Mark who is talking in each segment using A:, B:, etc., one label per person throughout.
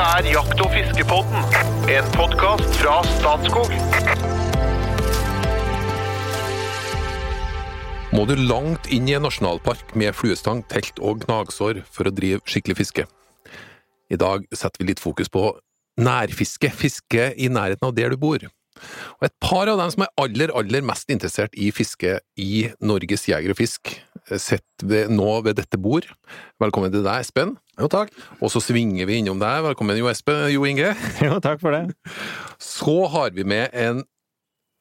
A: Dette er Jakt- og fiskepodden, en podkast fra Statskog.
B: Må du langt inn i en nasjonalpark med fluestang, telt og gnagsår for å drive skikkelig fiske? I dag setter vi litt fokus på nærfiske, fiske i nærheten av der du bor. Og et par av dem som er aller, aller mest interessert i fiske i Norges Jeger og Fisk, sitter nå ved dette bord. Velkommen til deg, Espen.
C: Jo, takk.
B: Og så svinger vi innom deg. Velkommen, Jo Espen. Jo Inge.
C: Jo, takk for det.
B: Så har vi med en,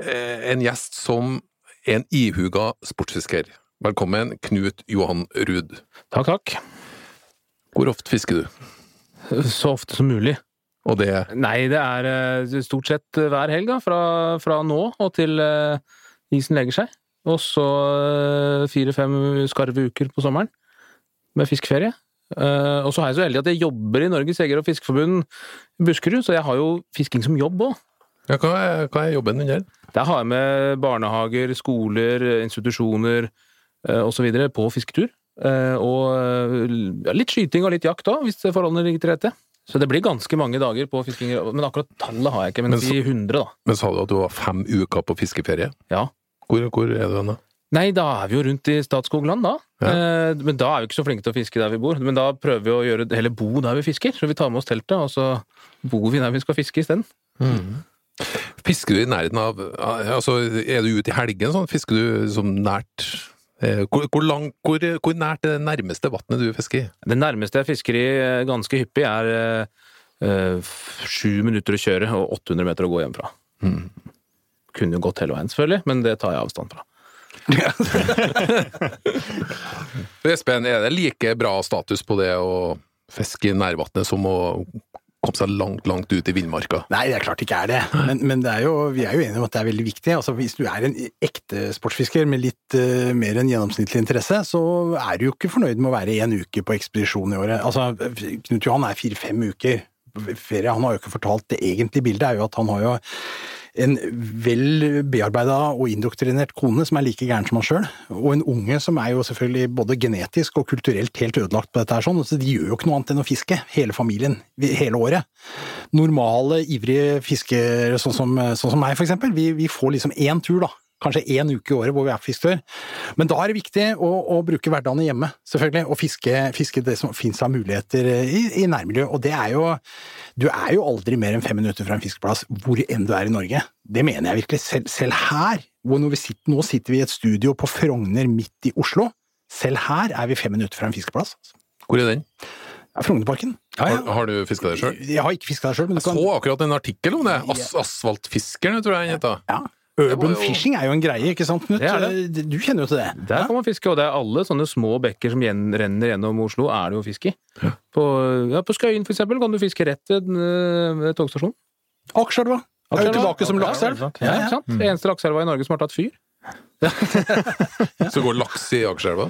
B: eh, en gjest som en ihuga sportsfisker. Velkommen, Knut Johan Ruud.
D: Takk, takk.
B: Hvor ofte fisker du?
D: Så ofte som mulig.
B: Og det
D: Nei, det er eh, stort sett hver helg, da. Fra, fra nå og til eh, isen legger seg. Og så eh, fire-fem skarve uker på sommeren med fiskeferie. Eh, og så er jeg så heldig at jeg jobber i Norges Jeger- og fiskeforbund i Buskerud, så jeg har jo fisking som jobb òg.
B: ja, hva, er, hva er jobben din der?
D: Der har jeg med barnehager, skoler, institusjoner eh, osv. på fisketur. Og ja, litt skyting og litt jakt òg, hvis forholdene ligger til rette. Så det blir ganske mange dager på fisking. Men akkurat tallet har jeg ikke, men,
B: Men så-
D: si 100, da.
B: Men sa du at du var fem uker på fiskeferie?
D: Ja.
B: Hvor, hvor er du da?
D: Nei, da er vi jo rundt i Statskogland, da.
B: Ja.
D: Eh, men da er vi ikke så flinke til å fiske der vi bor. Men da prøver vi å gjøre, heller bo der vi fisker. Så vi tar med oss teltet, og så bor vi der vi skal fiske isteden.
B: Fisker du i nærheten av Altså, er du ute i helgen sånn? Fisker du som nært eh, hvor, hvor, lang, hvor, hvor nært er det nærmeste vannet du fisker i?
D: Det nærmeste jeg fisker i eh, ganske hyppig, er sju eh, minutter å kjøre og 800 meter å gå hjemmefra. Kunne jo gått hele veien, selvfølgelig, men det tar jeg avstand fra.
B: Espen, er det like bra status på det å fiske i nærvannet som å komme seg langt, langt ut i villmarka?
C: Nei, det er klart ikke er det. Men, men det er jo, vi er jo enige om at det er veldig viktig. Altså, hvis du er en ekte sportsfisker med litt uh, mer enn gjennomsnittlig interesse, så er du jo ikke fornøyd med å være én uke på ekspedisjon i året. Altså, Knut Johan er fire-fem uker ferie. Han har jo ikke fortalt det egentlige bildet, er jo at han har jo en vel bearbeida og indoktrinert kone som er like gæren som han sjøl, og en unge som er jo selvfølgelig både genetisk og kulturelt helt ødelagt på dette her, sånn, så de gjør jo ikke noe annet enn å fiske, hele familien, hele året. Normale, ivrige fiskere, sånn som, sånn som meg for eksempel, vi, vi får liksom én tur, da. Kanskje én uke i året hvor vi er på fisketur. Men da er det viktig å, å bruke hverdagene hjemme, selvfølgelig, og fiske, fiske det som fins av muligheter i, i nærmiljøet. Og det er jo Du er jo aldri mer enn fem minutter fra en fiskeplass hvor enn du er i Norge. Det mener jeg virkelig. Selv, selv her, hvor vi sitter, nå sitter vi i et studio på Frogner midt i Oslo. Selv her er vi fem minutter fra en fiskeplass.
B: Hvor er den?
C: Frognerparken. Ja,
B: Har,
C: ja.
B: har du fiska der sjøl?
C: Jeg har ikke fiska der sjøl,
B: Jeg
C: kan
B: så akkurat en artikkel om det. As Asfaltfiskerne, tror jeg den heter.
C: ja. Urban
B: jo-
C: fishing er jo en greie, ikke sant, Knut?
D: Det er
C: Du kjenner jo til det.
D: Der kan man fiske, og det er alle sånne små bekker som renner gjennom Oslo, er det jo fisk i. På, ja, på Skøyen, for eksempel, kan du fiske rett ved, eh, ved togstasjonen.
C: Akerselva er jo tilbake som
D: Ja,
C: lakseelv.
D: Ja, ja, ikke sant? Det eneste lakseelva i Norge som har tatt fyr.
B: Så går laks i Akerselva?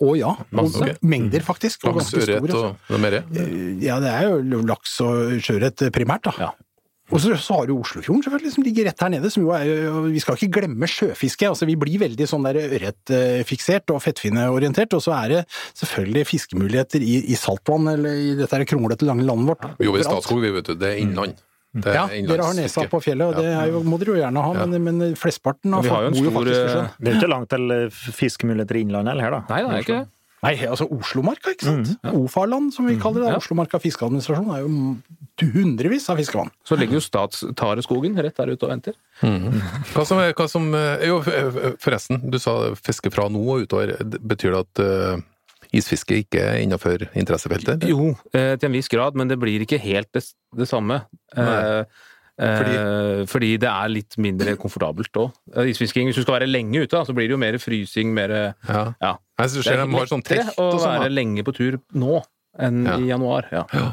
C: Å ja.
B: Masse.
C: Mengder, faktisk.
B: Laks, ørret og noe mer?
C: altså. Ja, det er jo laks og sjøørret primært, da.
D: Ja.
C: Og så, så har du Oslofjorden, selvfølgelig, som ligger rett her nede. Som jo er, vi skal ikke glemme sjøfiske. altså Vi blir veldig sånn der ørretfiksert og fettfinneorientert. Og så er det selvfølgelig fiskemuligheter i, i saltvann, eller i dette her kronglete, lange landet vårt.
B: Vi jobber i Statskog, vi vet du. Det er innland. Det er
C: Ja, dere har nesa på fjellet, og det er jo, må dere jo gjerne ha, men, men flesteparten av
D: har
C: folk
D: jo en
C: bor jo
D: stor,
C: faktisk ved
D: eh,
C: sjøen.
E: Det er ikke langt til eh, fiskemuligheter i Innlandet eller her, da.
D: Nei, det er ikke det.
C: Nei, altså Oslomarka, ikke sant? Ofarland, som vi kaller det.
D: Ja.
C: Oslomarka fiskeadministrasjon er jo hundrevis av fiskevann.
D: Så ligger jo Statstareskogen rett der ute og venter.
B: Hva som, er- hva som eh, Jo, forresten, du sa fiske fra nå og utover. Betyr det at eh, isfiske ikke er innenfor interessefeltet?
D: Jo, eh, til en viss grad, men det blir ikke helt det, det samme. Eh,
B: Fordi?
D: eh, fordi det er litt mindre komfortabelt òg. Isfisking, hvis du skal være lenge ute, da, så blir det jo mer frysing, mer
B: Ja.
D: Ja.
B: Jeg synes
D: Det er
B: har sånn
D: lettere å
B: og sånn.
D: være
B: da.
D: lenge på tur nå enn
B: Ja.
D: i januar. Ja.
B: Ja.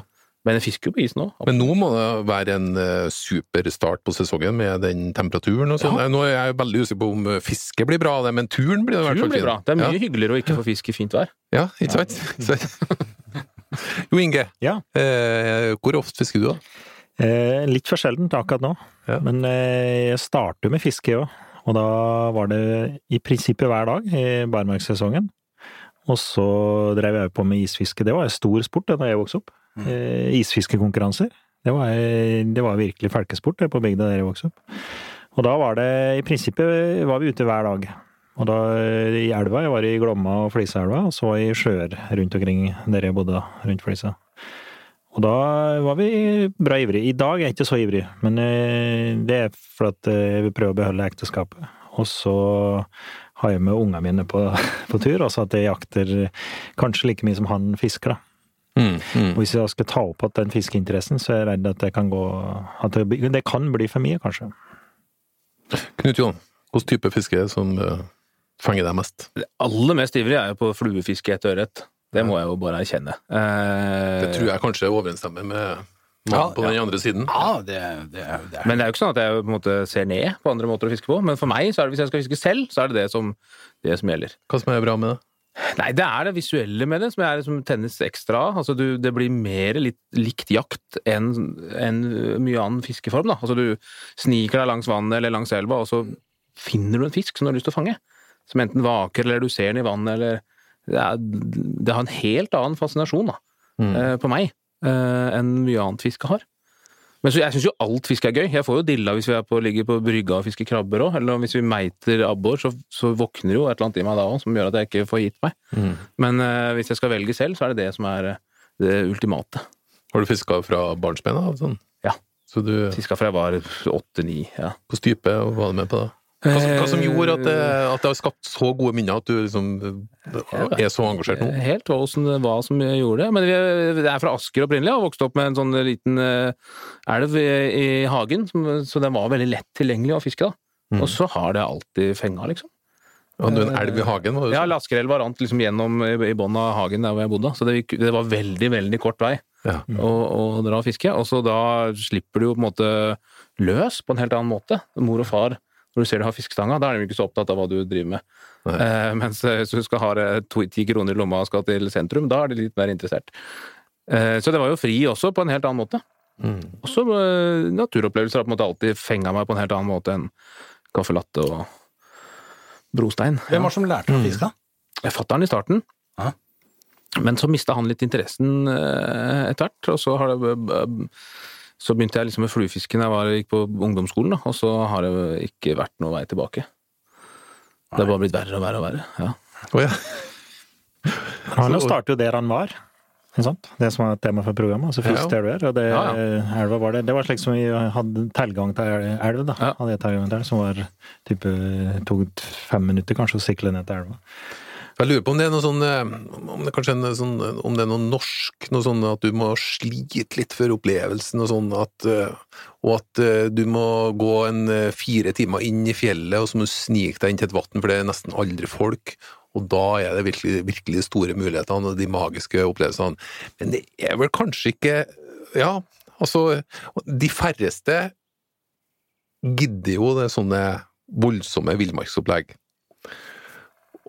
D: Men jeg fisker jo på is nå.
B: Men nå må det være en eh, super start på sesongen med den temperaturen og sånn. Nå er jeg veldig usikker på om fiske blir bra av det, men turen blir i hvert fall
D: blir bra. Det er mye
B: ja.
D: hyggeligere å ikke få fisk i fint vær.
B: Ja. Ikke sant? Jo Inge,
E: Ja.
B: eh, hvor ofte fisker du da?
E: Eh, litt for sjeldent akkurat nå,
B: Ja.
E: men eh, jeg starter med fiske òg. Og da var det i prinsippet hver dag i barmarkssesongen. Og så drev jeg på med isfiske. Det var en stor sport da jeg vokste opp. Eh, isfiskekonkurranser. Det var, det var virkelig felkesport på bygda der jeg vokste opp. Og da var det i prinsippet var vi ute hver dag. Og da i elva, jeg var i Glomma og Flisaelva, og så i sjøer rundt omkring der jeg bodde, rundt Flisa. Og da var vi bra ivrige. I dag er jeg ikke så ivrig, men eh, det er for at eh, jeg vil prøve å beholde ekteskapet. Og så har jeg med ungene mine på, på tur, altså at jeg jakter kanskje like mye som han fisker, da.
B: Mm, mm.
E: Og hvis jeg skal ta opp igjen den fiskeinteressen, så er jeg redd at det kan gå at det, det kan bli for mye, kanskje.
B: Knut Johan, hvilken type fiske er det som eh, fenger deg mest?
D: Det aller mest ivrige er jo på fluefiske etter ørret. Det må jeg jo bare erkjenne. Eh,
B: Det tror jeg kanskje overensstemmer med mannen på den andre siden.
C: Ja, det, det, det er
D: Men det er jo ikke sånn at jeg på en måte ser ned på andre måter å fiske på. Men for meg, så er det, hvis jeg skal fiske selv, så er det det som, det som gjelder.
B: Hva som er bra med det?
D: Nei, det er det visuelle med det som, er, som tennis ekstra av. Altså, du, det blir mer litt likt jakt enn en mye annen fiskeform. Da. Altså, du sniker deg langs vannet eller langs elva, og så finner du en fisk som du har lyst til å fange. Som enten vaker, eller du ser den i vannet, eller Det, er, det har en helt annen fascinasjon da, mm. på meg eh, enn mye annet fiske har. Men så, jeg syns jo alt fiske er gøy. Jeg får jo dilla hvis vi er på, ligger på brygga og fisker krabber òg. Eller hvis vi meiter abbor, så, så våkner jo et eller annet i meg da òg som gjør at jeg ikke får gitt meg. Men uh, hvis jeg skal velge selv, så er det det som er eh, det ultimate.
B: Har du fiska fra barnsben av Sånn?
D: Ja.
B: Så du
D: Fiska fra jeg var åtte-ni. Ja.
B: Hvilken type og var du med på da? Hva, hva som gjorde at det, at det har skapt så gode minner at du liksom er så engasjert nå?
D: Helt som, hva som gjorde det. Men vi, er fra Asker opprinnelig, og vokste opp med en sånn liten eh, elv i, hagen, så den var veldig lett tilgjengelig å fiske. da. Og så har det alltid fenga, liksom.
B: Hadde du en elv i hagen?
D: Ja,
B: sånn?
D: Laskerelva rant liksom gjennom i, i bånn av hagen der hvor jeg bodde, så det, gikk- det var veldig, veldig kort vei
B: Ja.
D: å, å dra og fiske. Og så da slipper du jo på en måte løs på en helt annen måte. Mor og far, når du ser de har fiskestanga, da er de ikke så opptatt av hva du driver med. Eh, mens eh, hvis du skal ha eh, ti kroner i lomma og skal til sentrum, da er de litt mer interessert. Eh, så det var jo fri også, på en helt annen måte.
B: Mm.
D: Også eh, naturopplevelser har på en måte alltid fenga meg på en helt annen måte enn caffè latte og brostein.
C: Hvem var det som lærte deg å fiske?
D: Jeg Fatter'n han i starten.
C: Ja.
D: Men så mista han litt interessen eh, etter hvert, og så har det Så begynte jeg liksom med fluefiske da jeg var, gikk på ungdomsskolen, da, og så har det ikke vært noe vei tilbake. Det har bare blitt verre og verre og verre. Ja.
B: Oh, ja.
E: Han startet jo der han var. Sant? Det som var et tema for programmet. altså Fisk
B: Ja.
E: der du er. Og det,
D: Ja,
E: elva var det. Det var slik som vi hadde tilgang til el- elv, da.
D: Ja.
E: Hadde jeg tilgang til, som var type tok fem minutter kanskje å sikle ned til elva.
B: Jeg lurer på om det er noe sånn eh, Om det kanskje er sånn Om det er noe norsk, noe sånn at du må slite litt for opplevelsen, og sånn at eh, Og at eh, du må gå en eh, fire timer inn i fjellet, og så må du snike deg inn til et vann, for det er nesten aldri folk. Og da er det virkelig, virkelig store mulighetene og de magiske opplevelsene. Men det er vel kanskje ikke Ja, altså De færreste gidder jo det sånne voldsomme villmarksopplegg.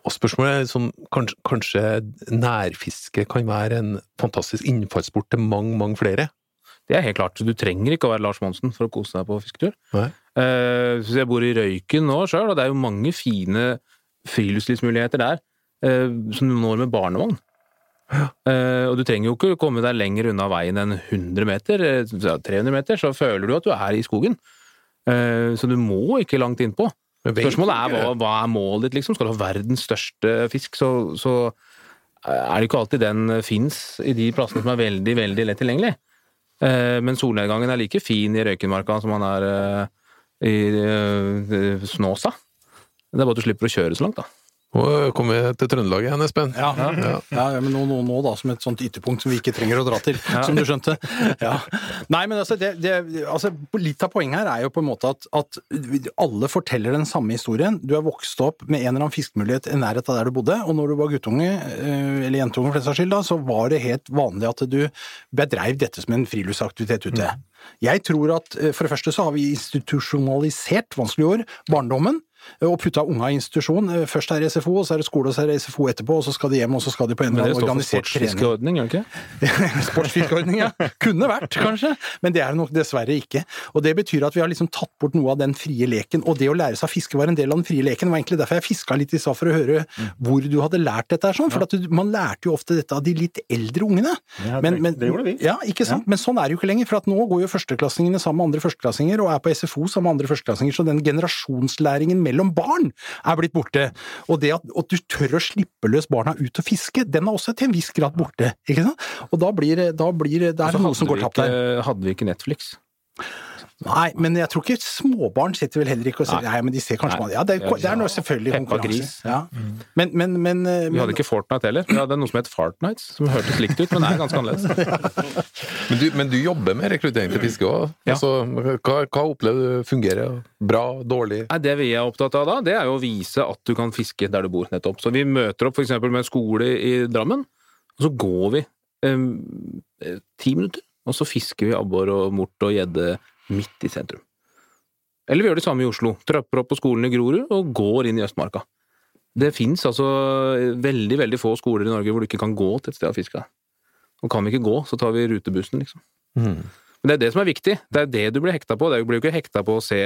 B: Og spørsmålet er liksom, kanskje, kanskje nærfiske kan være en fantastisk innfallsport til mange, mange flere?
D: Det er helt klart. Du trenger ikke å være Lars Monsen for å kose deg på fisketur.
B: Nei.
D: Eh, jeg bor i Røyken nå sjøl, og det er jo mange fine friluftslivsmuligheter der eh, som du når med barnevogn. Ja. og du trenger jo ikke komme deg lenger unna veien enn 100 meter, eh, 300 meter, så føler du at du er i skogen. Eh, så du må ikke langt innpå. Spørsmålet er hva, hva er målet ditt, liksom? Skal du ha verdens største fisk, så, så er det ikke alltid den fins i de plassene som er veldig, veldig lett tilgjengelig. Eh, Men solnedgangen er like fin i Røykenmarka som han er eh, i eh, Snåsa. Det er bare at du slipper å kjøre så langt, da.
B: Nå kommer vi til Trøndelag igjen, Espen.
C: Ja, ja. ja men nå, nå, nå da, som et sånt ytterpunkt som vi ikke trenger å dra til, som du skjønte. Ja. Nei, men altså, det, det, altså, litt av poenget her er jo på en måte at, at alle forteller den samme historien. Du er vokst opp med en eller annen fiskemulighet i nærheten av der du bodde, og når du var guttunge, eh, eller jentunge for den saks skyld, da, så var det helt vanlig at du bedreiv dette som en friluftsaktivitet ute. Jeg tror at eh, for det første så har vi institusjonalisert, vanskelig ord, barndommen. Og putta unga i institusjon. Eh, Først er det SFO, og så er det skole, og så er det SFO etterpå, og så skal de hjem, og så skal de på en
D: Men
C: eller
D: det
C: annen
D: står for
C: organisert trening.
D: sportsfiskeordning, gjør det ikke?
C: Sportsfiskeordning, ja. Kunne vært, kanskje, men det er det nok dessverre ikke. Og det betyr at vi har liksom tatt bort noe av den frie leken, og det å lære seg å fiske var en del av den frie leken. Det var egentlig derfor jeg fiska litt i stad, for å høre hvor du hadde lært dette sånn. For du, man lærte jo ofte dette av de litt eldre ungene.
E: Ja,
C: Men,
E: det-
C: men,
E: det gjorde vi.
C: Ja, ikke sant? Men sånn er det jo ikke lenger, for nå går jo førsteklassingene sammen med andre førsteklassinger, og er på SFO sammen med andre førsteklassinger, så den generasjonslæringen mellom barn er blitt borte. Og det at, at du tør å slippe løs barna ut og fiske, den er også til en viss grad borte. ikke sant? Og da blir da blir det, er noe som går tapt der.
D: Hadde vi ikke Netflix?
C: Nei, men jeg tror ikke småbarn sitter vel heller ikke og sier
D: Nei.
C: Nei, men de ser kanskje
D: Nei.
C: Ja, det, er- det er noe selvfølgelig
D: Peppa
C: konkurranse. Ja. Men, men, men, men,
D: Vi hadde ikke Fortnite heller. Vi hadde noe som het Fartnights, som hørtes likt ut, men det er ganske annerledes.
B: Men du, men du jobber med rekruttering til fiske òg.
D: Ja.
B: Altså, hva, hva opplever du fungerer? Bra? Dårlig?
D: Nei, Det vi er opptatt av da, det er jo å vise at du kan fiske der du bor, nettopp. Så vi møter opp f.eks. med skole i Drammen, og så går vi eh, ti minutter, og så fisker vi abbor og mort og gjedde midt i sentrum. Eller vi gjør det samme i Oslo. Trapper opp på skolen i Grorud og går inn i Østmarka. Det fins altså veldig, veldig få skoler i Norge hvor du ikke kan gå til et sted og fiske. Og kan vi ikke gå, så tar vi rutebussen, liksom.
B: Mm.
D: Men det er det som er viktig. Det er det du blir hekta på. Det blir jo ikke hekta på å se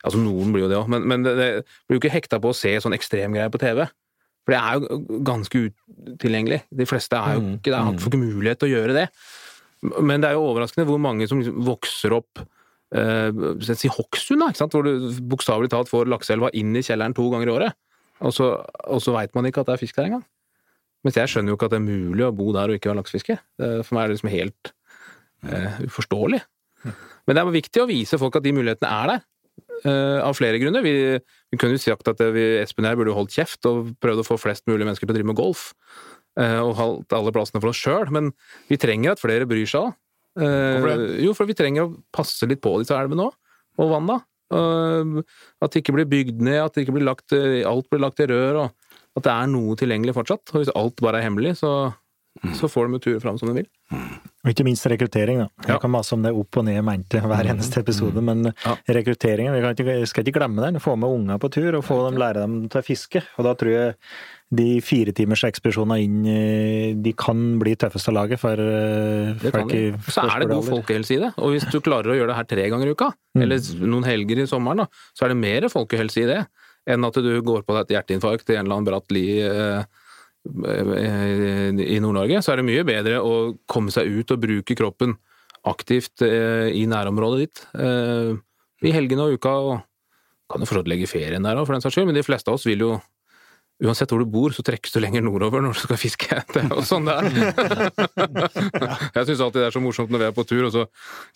D: Altså, noen blir jo det òg, men, men det, det blir jo ikke hekta på å se sånn ekstremgreier på TV. For det er jo ganske utilgjengelig. De fleste er jo
B: Mm,
D: ikke det, har får ikke mulighet til å gjøre det. Men det er jo overraskende hvor mange som liksom vokser opp eh, Si Hokksund, da, hvor du bokstavelig talt får lakseelva inn i kjelleren to ganger i året. Og så, og så veit man ikke at det er fisk der engang. Mens jeg skjønner jo ikke at det er mulig å bo der og ikke være laksefiske. For meg er det liksom helt eh, uforståelig. Men det er viktig å vise folk at de mulighetene er der. eh, av flere grunner. Vi, vi kunne jo sagt at vi, Espen og jeg burde holdt kjeft og prøvd å få flest mulig mennesker til å drive med golf. eh, og holdt alle plassene for oss sjøl. Men vi trenger at flere bryr seg jo, for vi trenger å passe litt på disse elvene òg, og vanna. Uh, at det ikke blir bygd ned, at det ikke blir lagt, eh, alt blir lagt i rør, og at det er noe tilgjengelig fortsatt. Og hvis alt bare er hemmelig, så, så får de ture fram som de vil.
E: Og ikke minst rekruttering, da.
D: Ja.
E: Jeg kan mase om det opp og ned i mente hver eneste episode, men
D: Ja.
E: rekrutteringen, vi skal ikke glemme den. Få med unga på tur og få dem lære dem til å fiske. Og da tror jeg de fire timers ekspedisjonene inn eh, de kan bli tøffeste laget for eh, folk i.
D: Så er det god folkehelse i det. Og hvis du klarer å gjøre det her tre ganger i uka,
E: Mm.
D: eller noen helger i sommeren, da, så er det mer folkehelse i det enn at du går på deg et hjerteinfarkt i en eller annen bratt li eh, i Nord-Norge. Så er det mye bedre å komme seg ut og bruke kroppen aktivt i nærområdet ditt eh, i helgene og uka. og kan jo for legge ferien der òg, for den saks skyld, men de fleste av oss vil jo Uansett hvor du bor, så trekkes du lenger nordover når du skal fiske. Det er jo sånn det er. Jeg syns alltid det er så morsomt når vi er på tur, og så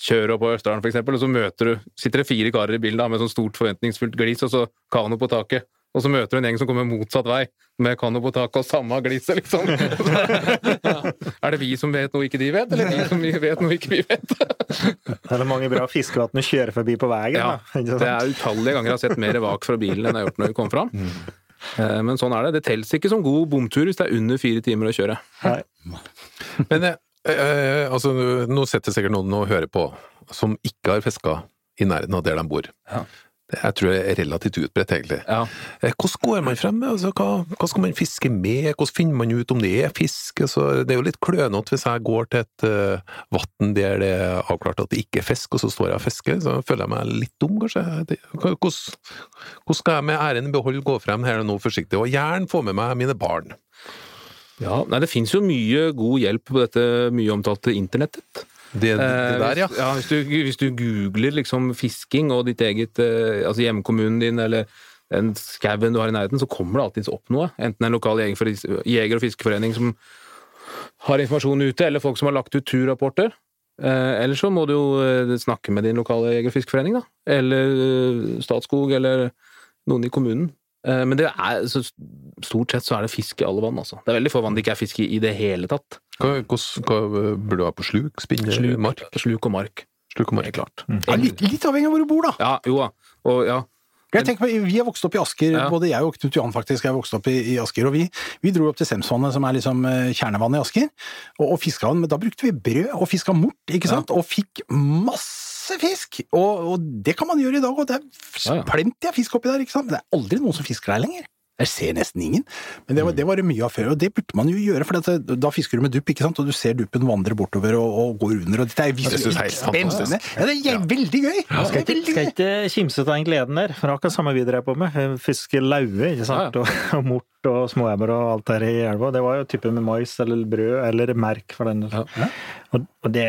D: kjører opp på Østerdalen eksempel, og så møter du Sitter det fire karer i bilen da, med sånn stort forventningsfullt glis, og så kano på taket. Og så møter du en gjeng som kommer motsatt vei, med kano på taket og samme gliset, liksom. Er det vi som vet noe ikke de vet, eller de som vet noe ikke vi vet?
E: Det er mange bra fiskevann å kjøre forbi på veien.
D: Ja,
E: da.
D: Det er utallige ganger jeg har sett mer vak fra bilen enn jeg har gjort når vi kom fram. Eh, Men sånn er det. Det telles ikke som god bomtur hvis det er under fire timer å kjøre.
E: Nei.
B: Men eh, eh, altså, nå setter sikkert noen og hører på som ikke har fiska i nærheten av der de bor.
D: Ja.
B: Det jeg tror jeg er relativt utbredt, egentlig.
D: Ja.
B: Eh, Hvordan går man frem? Altså, hva, hva skal man fiske med? Hvordan finner man ut om det er fisk? Altså, det er jo litt klønete hvis jeg går til et uh, vann der det er avklart at det ikke er fisk, og så står jeg og fisker. Så føler jeg meg litt dum, kanskje. Det- Hvordan, hvordan skal jeg med æren i behold gå frem her nå forsiktig, og gjerne få med meg mine barn?
D: Ja, nei, det finnes jo mye god hjelp på dette mye omtalte internettet.
B: Det, det
D: Eh,
B: der, ja.
D: Hvis, ja hvis, du, hvis du googler liksom fisking og ditt eget eh, Altså hjemkommunen din eller den skauen du har i nærheten, så kommer det alltids opp noe. Enten en lokal jeger- og fiskeforening som har informasjon ute, eller folk som har lagt ut turrapporter. Eh, eller så må du jo snakke med din lokale jeger- og fiskeforening, da. Eller Statskog, eller noen i kommunen. Men det er, så stort sett så er det fisk i alle vann, altså. Det er veldig få vann det ikke er fisk i i det hele tatt.
B: Hva, hva, hva burde du ha på sluk? Spinne?
D: Sluk,
B: Mark?
D: sluk og mark.
B: Sluk og mark.
D: Helt klart.
C: Ja, litt, litt avhengig av hvor du bor, da.
D: Ja, jo da. Og ja,
C: Jeg tenker Vi er vokst opp i Asker,
D: Ja.
C: både jeg og Knut Johan faktisk er vokst opp i, i Asker. og Vi, vi dro opp til Semsvannet, som er liksom eh, kjernevannet i Asker, og, og fiska. Men da brukte vi brød og fiska mort, ikke sant? Og fikk masse fisk! Og, og det kan man gjøre i dag, og det er
D: Ja, ja.
C: plenty av fisk oppi der, ikke sant? Det er aldri noen som fisker der lenger. Jeg ser nesten ingen, men det var, det var det mye av før, og det burde man jo gjøre, for dette, da fisker du med dupp, ikke sant, og du ser duppen vandre bortover og, og går under, og dette er
B: det er
C: spennende. Ja, det er veldig gøy!
E: Skal
C: det er
E: ikke,
C: veldig
E: skal
C: gøy.
E: ikke kimse av den gleden der, for det er akkurat samme vi drev på med. Fiske laue, ikke sant, og, og mort og småebber og alt der i elva. Det var jo type med mais eller brød eller merk for den.
D: Ja.
E: Og, og det,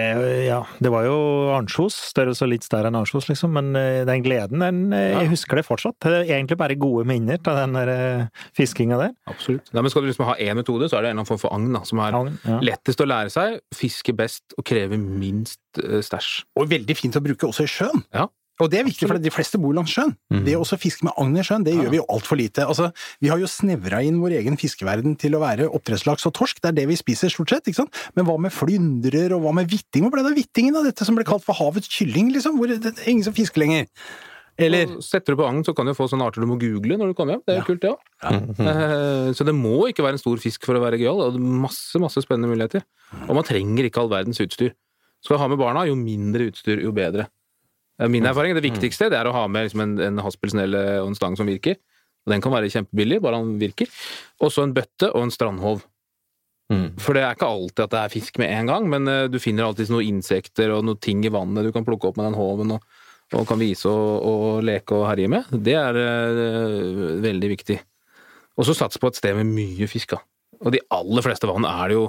E: ja, det var jo ansjos, størrelse og litt større enn ansjos, liksom, men eh, den gleden, den, eh, jeg husker det fortsatt. Det er egentlig bare gode minner av den der eh, fiskinga der.
D: Absolutt. Nei, men skal du liksom ha én metode, så er det en eller annen form for agn, da, som er
E: Agn, ja.
D: lettest å lære seg, fiske best og kreve minst stæsj.
C: Og veldig fint å bruke også i sjøen.
D: Ja.
C: Og det er viktig, for de fleste bor langs sjøen. Det å også fiske med agn i sjøen, det gjør vi jo altfor lite. Altså, vi har jo snevra inn vår egen fiskeverden til å være oppdrettslaks og torsk, det er det vi spiser stort sett, ikke sant? Men hva med flyndrer, og hva med hvitting? Hvor ble det av hvittingen, da? Dette som ble kalt for havets kylling, liksom? Hvor det det er ingen som fisker lenger. Eller
D: Og setter du på agn, så kan du få sånne arter du må google når du kommer hjem. Det er jo kult, det òg. Så det må ikke være en stor fisk for å være gøyal. og det er Masse, masse spennende muligheter. Og man trenger ikke all verdens utstyr. Skal du ha med barna, jo mindre utstyr, jo bedre. Eh, Min erfaring, det viktigste, det er å ha med liksom en, en haspelsnelle og en stang som virker. Og den kan være kjempebillig, bare den virker. Og så en bøtte og en strandhov. For det er ikke alltid at det er fisk med en gang, men uh, du finner alltid noen insekter og noen ting i vannet du kan plukke opp med den håven og, og kan vise og, og leke og herje med. Det er uh, veldig viktig. Og så sats på et sted med mye fisk, da. Og de aller fleste vann er det jo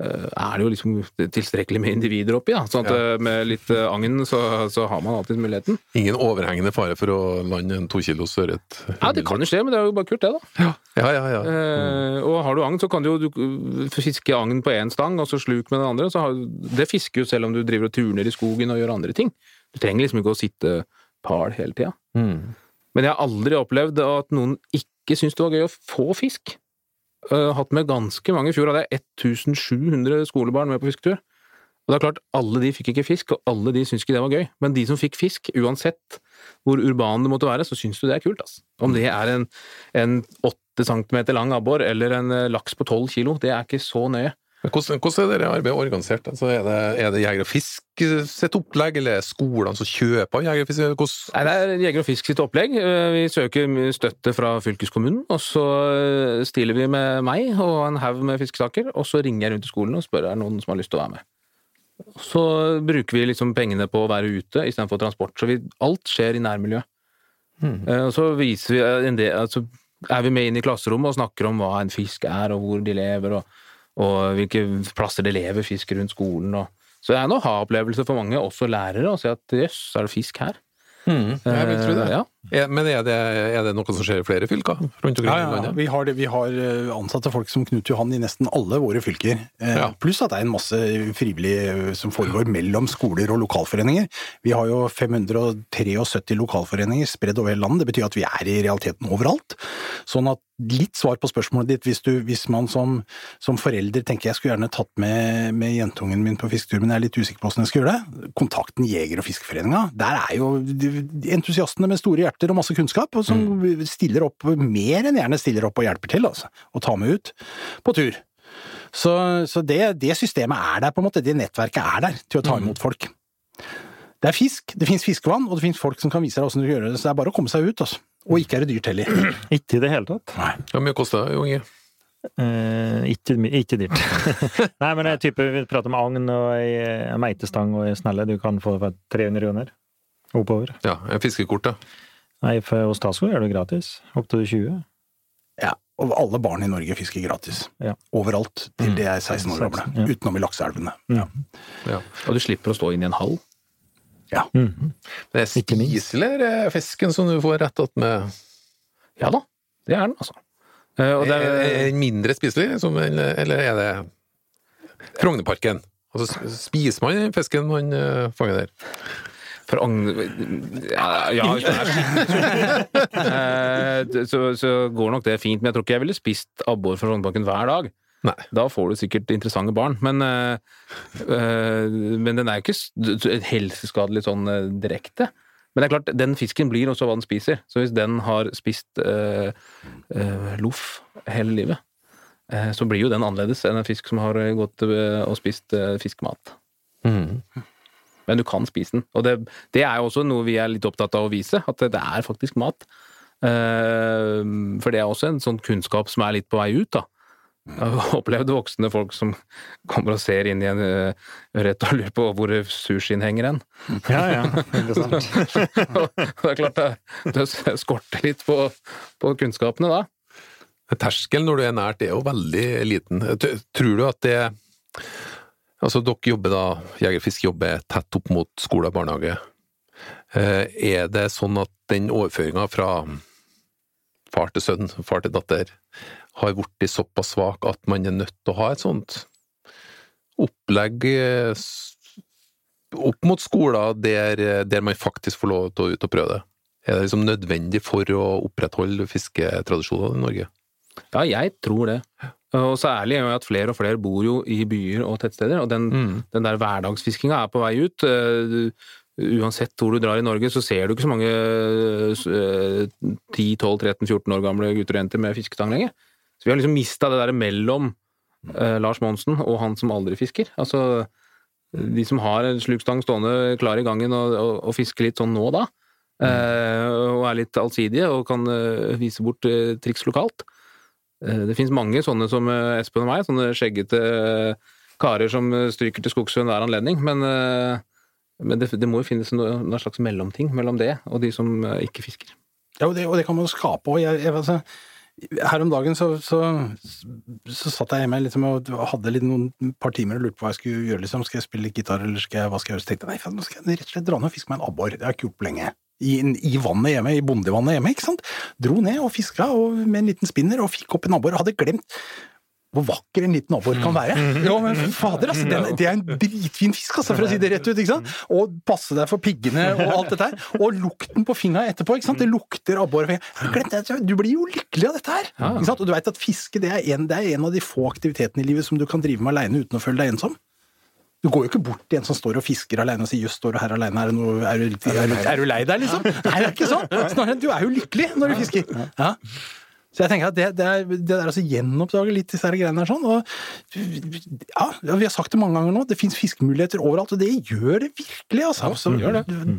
D: er det jo liksom tilstrekkelig med individer oppi, da. Sånn at ja. med litt eh, agn så, så har man alltid muligheten.
B: Ingen overhengende fare for å lande en to kilos ørret?
D: Ja, det kan jo skje, men det er jo bare kult, det, da.
B: Ja, ja, ja.
D: Eh, og har du agn, så kan du jo fiske agn på én stang, og så sluk med den andre. Så har, det fisker jo selv om du driver og turner i skogen og gjør andre ting. Du trenger liksom ikke å sitte pal hele tida.
B: Mm.
D: Men jeg har aldri opplevd at noen ikke syns det var gøy å få fisk. Uh, hatt med ganske mange. I fjor hadde jeg 1700 skolebarn med på fisketur. Og det er klart, alle de fikk ikke fisk, og alle de syntes ikke det var gøy. Men de som fikk fisk, uansett hvor urban det måtte være, så syns du det er kult. Altså. Om det er en, åtte 8 centimeter lang abbor eller en eh, laks på 12 kilo, det er ikke så nøye.
B: Men Hvordan, hvordan er dere arbeidet organisert? Altså, er, det, er det Jeger og Fisk sitt opplegg, eller er det skolene som kjøper Jeger og Fisk? Hvordan,
D: Nei, det er Jeger og Fisk sitt opplegg. Eh, Vi søker støtte fra fylkeskommunen, og så eh, stiller vi med meg og en haug med fiskesaker, og så ringer jeg rundt i skolen og spør om det noen som har lyst til å være med. Så bruker vi liksom pengene på å være ute istedenfor transport. Så vi, alt skjer i nærmiljøet. Mm. Så viser vi en del, altså er vi med inn i klasserommet og snakker om hva en fisk er, og hvor de lever, og, og hvilke plasser det lever fisk rundt skolen. Og, så det er en aha-opplevelse for mange, også lærere, å se at jøss, er det fisk her?
B: jeg vil tro det.
D: Eh, Ja.
B: Er, men er det, er det noe som skjer i flere fylker rundt omkring
C: Ja, ja, ja. Vi har, det, vi har eh, ansatte folk som Knut Johan i nesten alle våre fylker. Eh,
B: Ja.
C: Pluss at det er en masse frivillig eh, som foregår mellom skoler og lokalforeninger. Vi har jo 573 lokalforeninger spredd over hele landet. Det betyr at vi er i realiteten overalt. Sånn at litt svar på spørsmålet ditt, hvis, du, hvis man som, som forelder tenker jeg skulle gjerne tatt med, med jentungen min på fisketur, men jeg er litt usikker på hvordan jeg skal gjøre det, kontakten Jeger- og Fiskeforeninga. Der er jo entusiastene med store hjerter og masse kunnskap, og som stiller opp, mer enn gjerne stiller opp og hjelper til, altså. Og tar med ut på tur. Så, så det, det systemet er der, på en måte. Det nettverket er der til å ta imot folk. Det er fisk, det finnes fiskevann, og det finnes folk som kan vise deg hvordan du gjør det. Så det er bare å komme seg ut, altså. Og ikke er det dyrt heller.
E: Ikke i det hele tatt.
C: Nei.
B: Hvor mye koster det, Unge?
E: Eh, ikke, ikke dyrt. Nei, men det er type, vi prater om agn og ei, ei meitestang og ei snelle du kan få for 300 kroner. Oppover.
B: Ja, en fiskekort, da.
E: Nei, for hos Tasco er det gratis. Opp til 20.
C: Ja, og alle barn i Norge fisker gratis.
E: Ja.
C: Overalt til de er 16 år gamle.
E: ja.
C: Utenom i lakseelvene.
E: Ja.
B: Ja.
D: Og du slipper å stå inn i en hall.
E: Ja.
B: Det er
E: Ikke minst.
B: fisken som du får rett attmed
D: Ja da, det er den, altså. Eh, Og det
B: Er
D: er,
B: er mindre spiselig, som, eller eller er det Frognerparken? Altså, spiser man fisken man eh, fanger der?
D: For agn... Ja, ja hvis er så, så går nok det fint. Men jeg tror ikke jeg ville spist abbor fra Frognerparken hver dag.
B: Nei.
D: Da får du sikkert interessante barn. Men, eh, eh, men den er jo ikke helseskadelig sånn eh, direkte. Men det er klart, den fisken blir også hva den spiser. Så hvis den har spist øh, øh, loff hele livet, eh, så blir jo den annerledes enn en fisk som har gått eh, og spist eh, fiskemat.
B: Mm.
D: Men du kan spise den. Og det, det er jo også noe vi er litt opptatt av å vise, at det er faktisk mat. Eh, For det er også en sånn kunnskap som er litt på vei ut, da. Jeg har opplevd voksne folk som kommer og ser inn i en rett ørret og lurer på hvor sushien henger hen.
E: Ja, ja. Interessant.
D: Det er klart det, det skorter litt på, på kunnskapene da.
B: Terskelen når du er nært er jo veldig liten. Tror du at det Altså, dere jobber da, Jegerfisk jobber tett opp mot skole og barnehage. Eh, Er det sånn at den overføringa fra far til sønn, far til datter, har blitt såpass svak at man er nødt til å ha et sånt opplegg eh, opp mot skoler der, der man faktisk får lov til å ut og prøve det? Er det liksom nødvendig for å opprettholde fisketradisjoner i Norge?
D: Ja, jeg tror det. Og særlig er jo at flere og flere bor jo i byer og tettsteder, og den,
B: Mm.
D: den der hverdagsfiskinga er på vei ut. Eh, Uansett hvor du drar i Norge, så ser du ikke så mange eh, 10-12-13-14 år gamle gutter og jenter med fisketang lenger. Så vi har liksom mista det der mellom eh, Lars Monsen og han som aldri fisker. Altså, de som har en slukstang stående klar i gangen og, og, og fisker litt sånn nå og da, eh, og er litt allsidige og kan eh, vise bort eh, triks lokalt. Eh, Det finnes mange sånne som eh, Espen og meg, sånne skjeggete eh, karer som stryker til skogs ved enhver anledning, men, men det, det må jo finnes noe, noe slags mellomting mellom det og de som ikke fisker.
C: Ja, og det, og det kan man skape òg. Altså, her om dagen så, så, så satt jeg hjemme liksom, og hadde litt noen par timer og lurte på hva jeg skulle gjøre. Liksom. Skal jeg spille litt gitar, eller skal jeg, hva skal jeg gjøre? Så tenkte jeg nei, nå skal jeg rett og slett dra ned og fiske meg en abbor. Det har jeg ikke gjort på lenge. I, I vannet hjemme, i bondevannet hjemme, ikke sant. Dro ned og fiska og, med en liten spinner og fikk opp en abbor. Hadde glemt hvor vakker en liten abbor kan være. Ja, men fader, altså, den, det er en dritfin fisk, altså, for å si det rett ut. ikke sant? Og passe deg for piggene og alt dette her. Og lukten på fingra etterpå. ikke sant? Det lukter abbor. Glem det, du blir jo lykkelig av dette her. ikke sant? Og du veit at fiske det er, en, det er en av de få aktivitetene i livet som du kan drive med aleine uten å føle deg ensom. Du går jo ikke bort til en som står og fisker alene og sier 'jøss, står du her alene, er, det noe, er, du, er, du, er du lei deg', liksom? Nei, det er ikke sånn! Snarere, du er jo lykkelig når du fisker. Ja. Så jeg tenker at det, det, er, det der altså gjenoppdage litt disse her greiene der sånn, og ja, vi har sagt det mange ganger nå, det fins fiskemuligheter overalt, og det gjør det virkelig, altså. Så,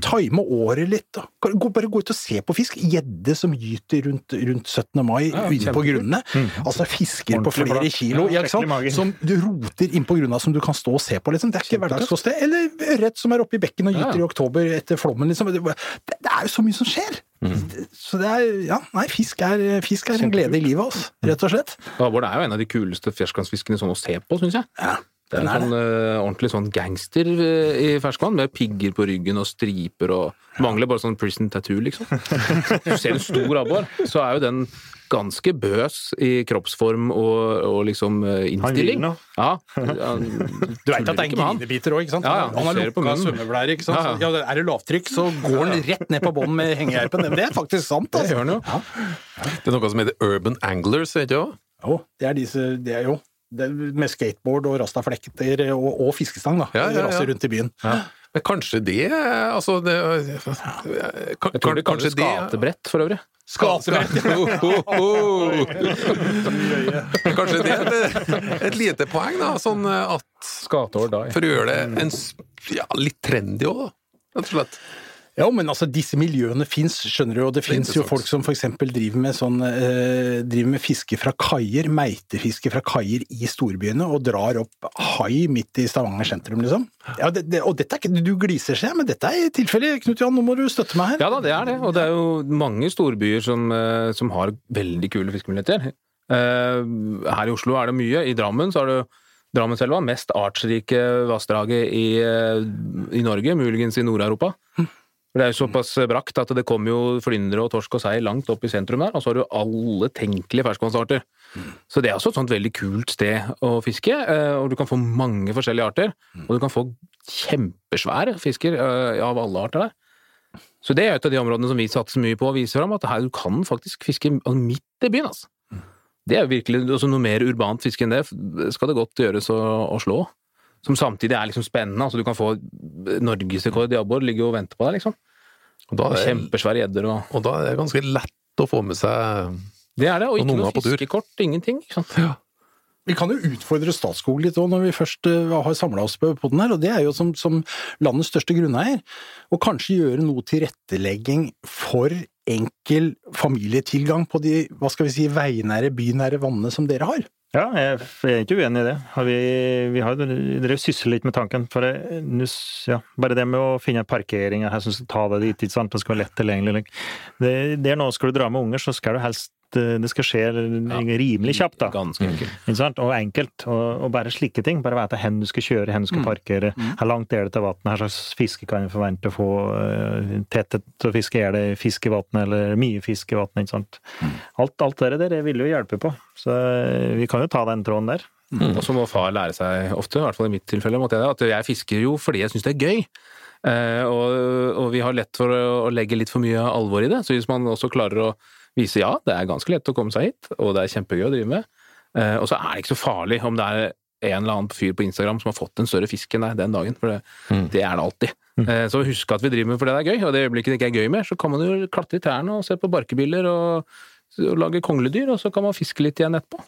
C: Time året litt, gå, bare gå ut og se på fisk. Gjedde som gyter rundt, rundt 17. mai ute på grunnene. Altså fisker på flere kilo,
E: Ja,
C: ja, som du roter innpå grunna som du kan stå og se på, liksom. Det er ikke hverdagskost, det. Eller ørret som er oppe i bekken og gyter i oktober etter flommen, liksom. Det, det er jo så mye som skjer! Så det er Ja, nei, fisk er, fisk er en glede i livet, altså. Rett og slett.
D: Abbor er jo en av de kuleste ferskvannsfiskene sånn å se på, syns jeg.
C: Ja,
D: Det er en sånn uh, ordentlig sånn gangster uh, i ferskvann, med pigger på ryggen og striper og Mangler bare sånn prison tattoo, liksom. Du ser en stor abbor, så er jo den ganske bøs i kroppsform og, og liksom eh, innstilling.
E: Han vil.
D: Ja, han,
C: Du veit at det er en grinebiter òg, ikke sant?
D: Ja, ja,
C: han har
D: det
C: lukka svømmeblære, ikke sant?
D: Ja, ja.
C: Ja, er det lavtrykk, så går han rett ned på bånn med hengegeipen. Det er faktisk sant,
D: det
C: altså.
D: gjør han jo.
B: Det er noe som heter Urban Anglers, vet det òg?
C: Jo, det er disse Det er jo det er med skateboard og rastaflekter og, og fiskestang, da.
B: Ja, ja, ja.
C: Raser rundt i byen.
B: Men kanskje det Altså, det, kan,
D: Jeg tror det
B: kanskje
D: det skatebrett, for øvrig.
B: Skatebrett! Kanskje det er et, et lite poeng, da. Sånn at. For å gjøre det en, ja, litt trendy òg. Rett og slett.
C: Ja, men altså, disse miljøene fins, skjønner du, og det fins jo folk som for eksempel driver med sånn eh, driver med fiske fra kaier, meitefiske fra kaier i storbyene, og drar opp hai midt i Stavanger sentrum, liksom. Ja, det, det, og dette er ikke Du gliser seg, men dette er tilfellet. Knut Jan, nå må du støtte meg her.
D: Ja da, det er det. Og det er jo mange storbyer som, eh, som har veldig kule fiskemuligheter. Eh, Her i Oslo er det mye. I Drammen så er det Drammenselva, mest artsrike vassdraget i, eh, i Norge, muligens i Nord-Europa. For Det er jo såpass brakt at det kommer jo flyndre og torsk og sei langt opp i sentrum der, og så har du alle tenkelige ferskvannsarter. Så det er også et sånt veldig kult sted å fiske, eh, og du kan få mange forskjellige arter. Og du kan få kjempesvære fisker eh, av alle arter der. Så det er et av de områdene som vi satser mye på å vise fram, at her du kan faktisk fiske midt i byen, altså. Det er jo virkelig altså noe mer urbant fiske enn det, skal det godt gjøres å, å slå. Som samtidig er liksom spennende, altså du kan få norgesrekord i abbor, ligger og venter på deg, liksom.
B: Og da, er
D: Kjempesvære gjedder og
B: og da er det ganske lett å få med seg
D: Det er det, og ikke noe
B: på tur.
D: fiskekort, ingenting, ikke sant.
B: Ja.
C: vi kan jo utfordre Statskog litt òg, når vi først eh, har samla oss på den her, og det er jo som, som landets største grunneier, å kanskje gjøre noe tilrettelegging for enkel familietilgang på de, hva skal vi si, veinære, bynære vannene som dere har.
E: Ja, jeg, er ikke uenig i det. Vi, vi har drevet sysler litt med tanken. For jeg, ja, bare det med å finne parkeringer her som skal ta deg dit, ikke sant? det skal være lett tilgjengelig. Det, det er noe, skal du dra med unger, så skal du helst det skal skje rimelig kjapt, da.
D: Ganske enkelt.
E: Og enkelt. Og, bare slike ting. Bare vite hvor du skal kjøre, hvor du skal parkere, hvor langt er det til vannet, hva slags fiske kan du forvente å få, uh, tetthet til å fiske, er det fisk i vannet, eller mye fisk i vannet, ikke sant. Alt, alt det der vil jo hjelpe på. Så eh, vi kan jo ta den tråden der.
D: Og så må far lære seg ofte, i hvert fall i mitt tilfelle, måtte jeg, det, at jeg fisker jo fordi jeg syns det er gøy. Eh, og, og vi har lett for å, å legge litt for mye alvor i det. Så hvis man også klarer å vise ja, det er ganske lett å komme seg hit, og det er kjempegøy å drive med, eh, og så er det ikke så farlig om det er en eller annen fyr på Instagram som har fått en større fisk enn deg den dagen, for det, det er det alltid. Mm. Så husk at vi driver med fordi det er gøy, og det øyeblikket det ikke er gøy mer, så kan man jo klatre i trærne og se på barkebiller og, og lage kongledyr, og så kan man fiske litt igjen etterpå.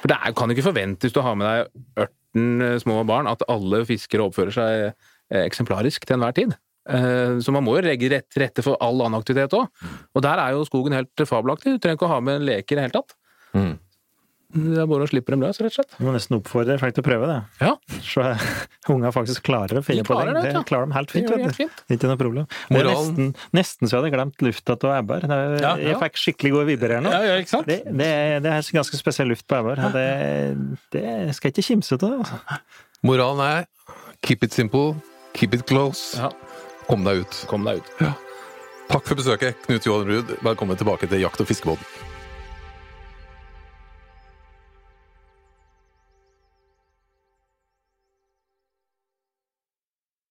D: For det er, kan du ikke forvente hvis du har med deg 18 små barn, at alle fiskere oppfører seg eh, eksemplarisk til enhver tid. Eh, Så man må jo legge rett til rette for all annen aktivitet òg. Og der er jo skogen helt fabelaktig. Du trenger ikke å ha med en leker i det hele tatt.
B: Mm.
D: Det er bare å slippe dem løs, rett og slett.
E: Du må nesten oppfordre folk til å prøve det.
D: Ja,
E: Så unga faktisk klarer å finne
D: De
E: på
D: ting.
E: det.
D: det,
E: klarer de helt fint.
D: de helt fint.
E: Det Ikke noe problem. Det er nesten, nesten så jeg hadde glemt lufta til Ebber.
D: Ja,
E: Jeg
D: ja.
E: fikk skikkelig gode vibber her nå.
D: Ja, ja, ikke sant?
E: Det, det, er, det er ganske spesiell luft på Ebber. Det, det skal jeg ikke kimse av. Altså.
B: Moralen er keep it simple, keep it close.
D: Ja.
B: Kom deg ut.
D: Kom deg ut.
B: Takk for besøket, Knut Johan Ruud. Velkommen tilbake til Jakt- og fiskebåten.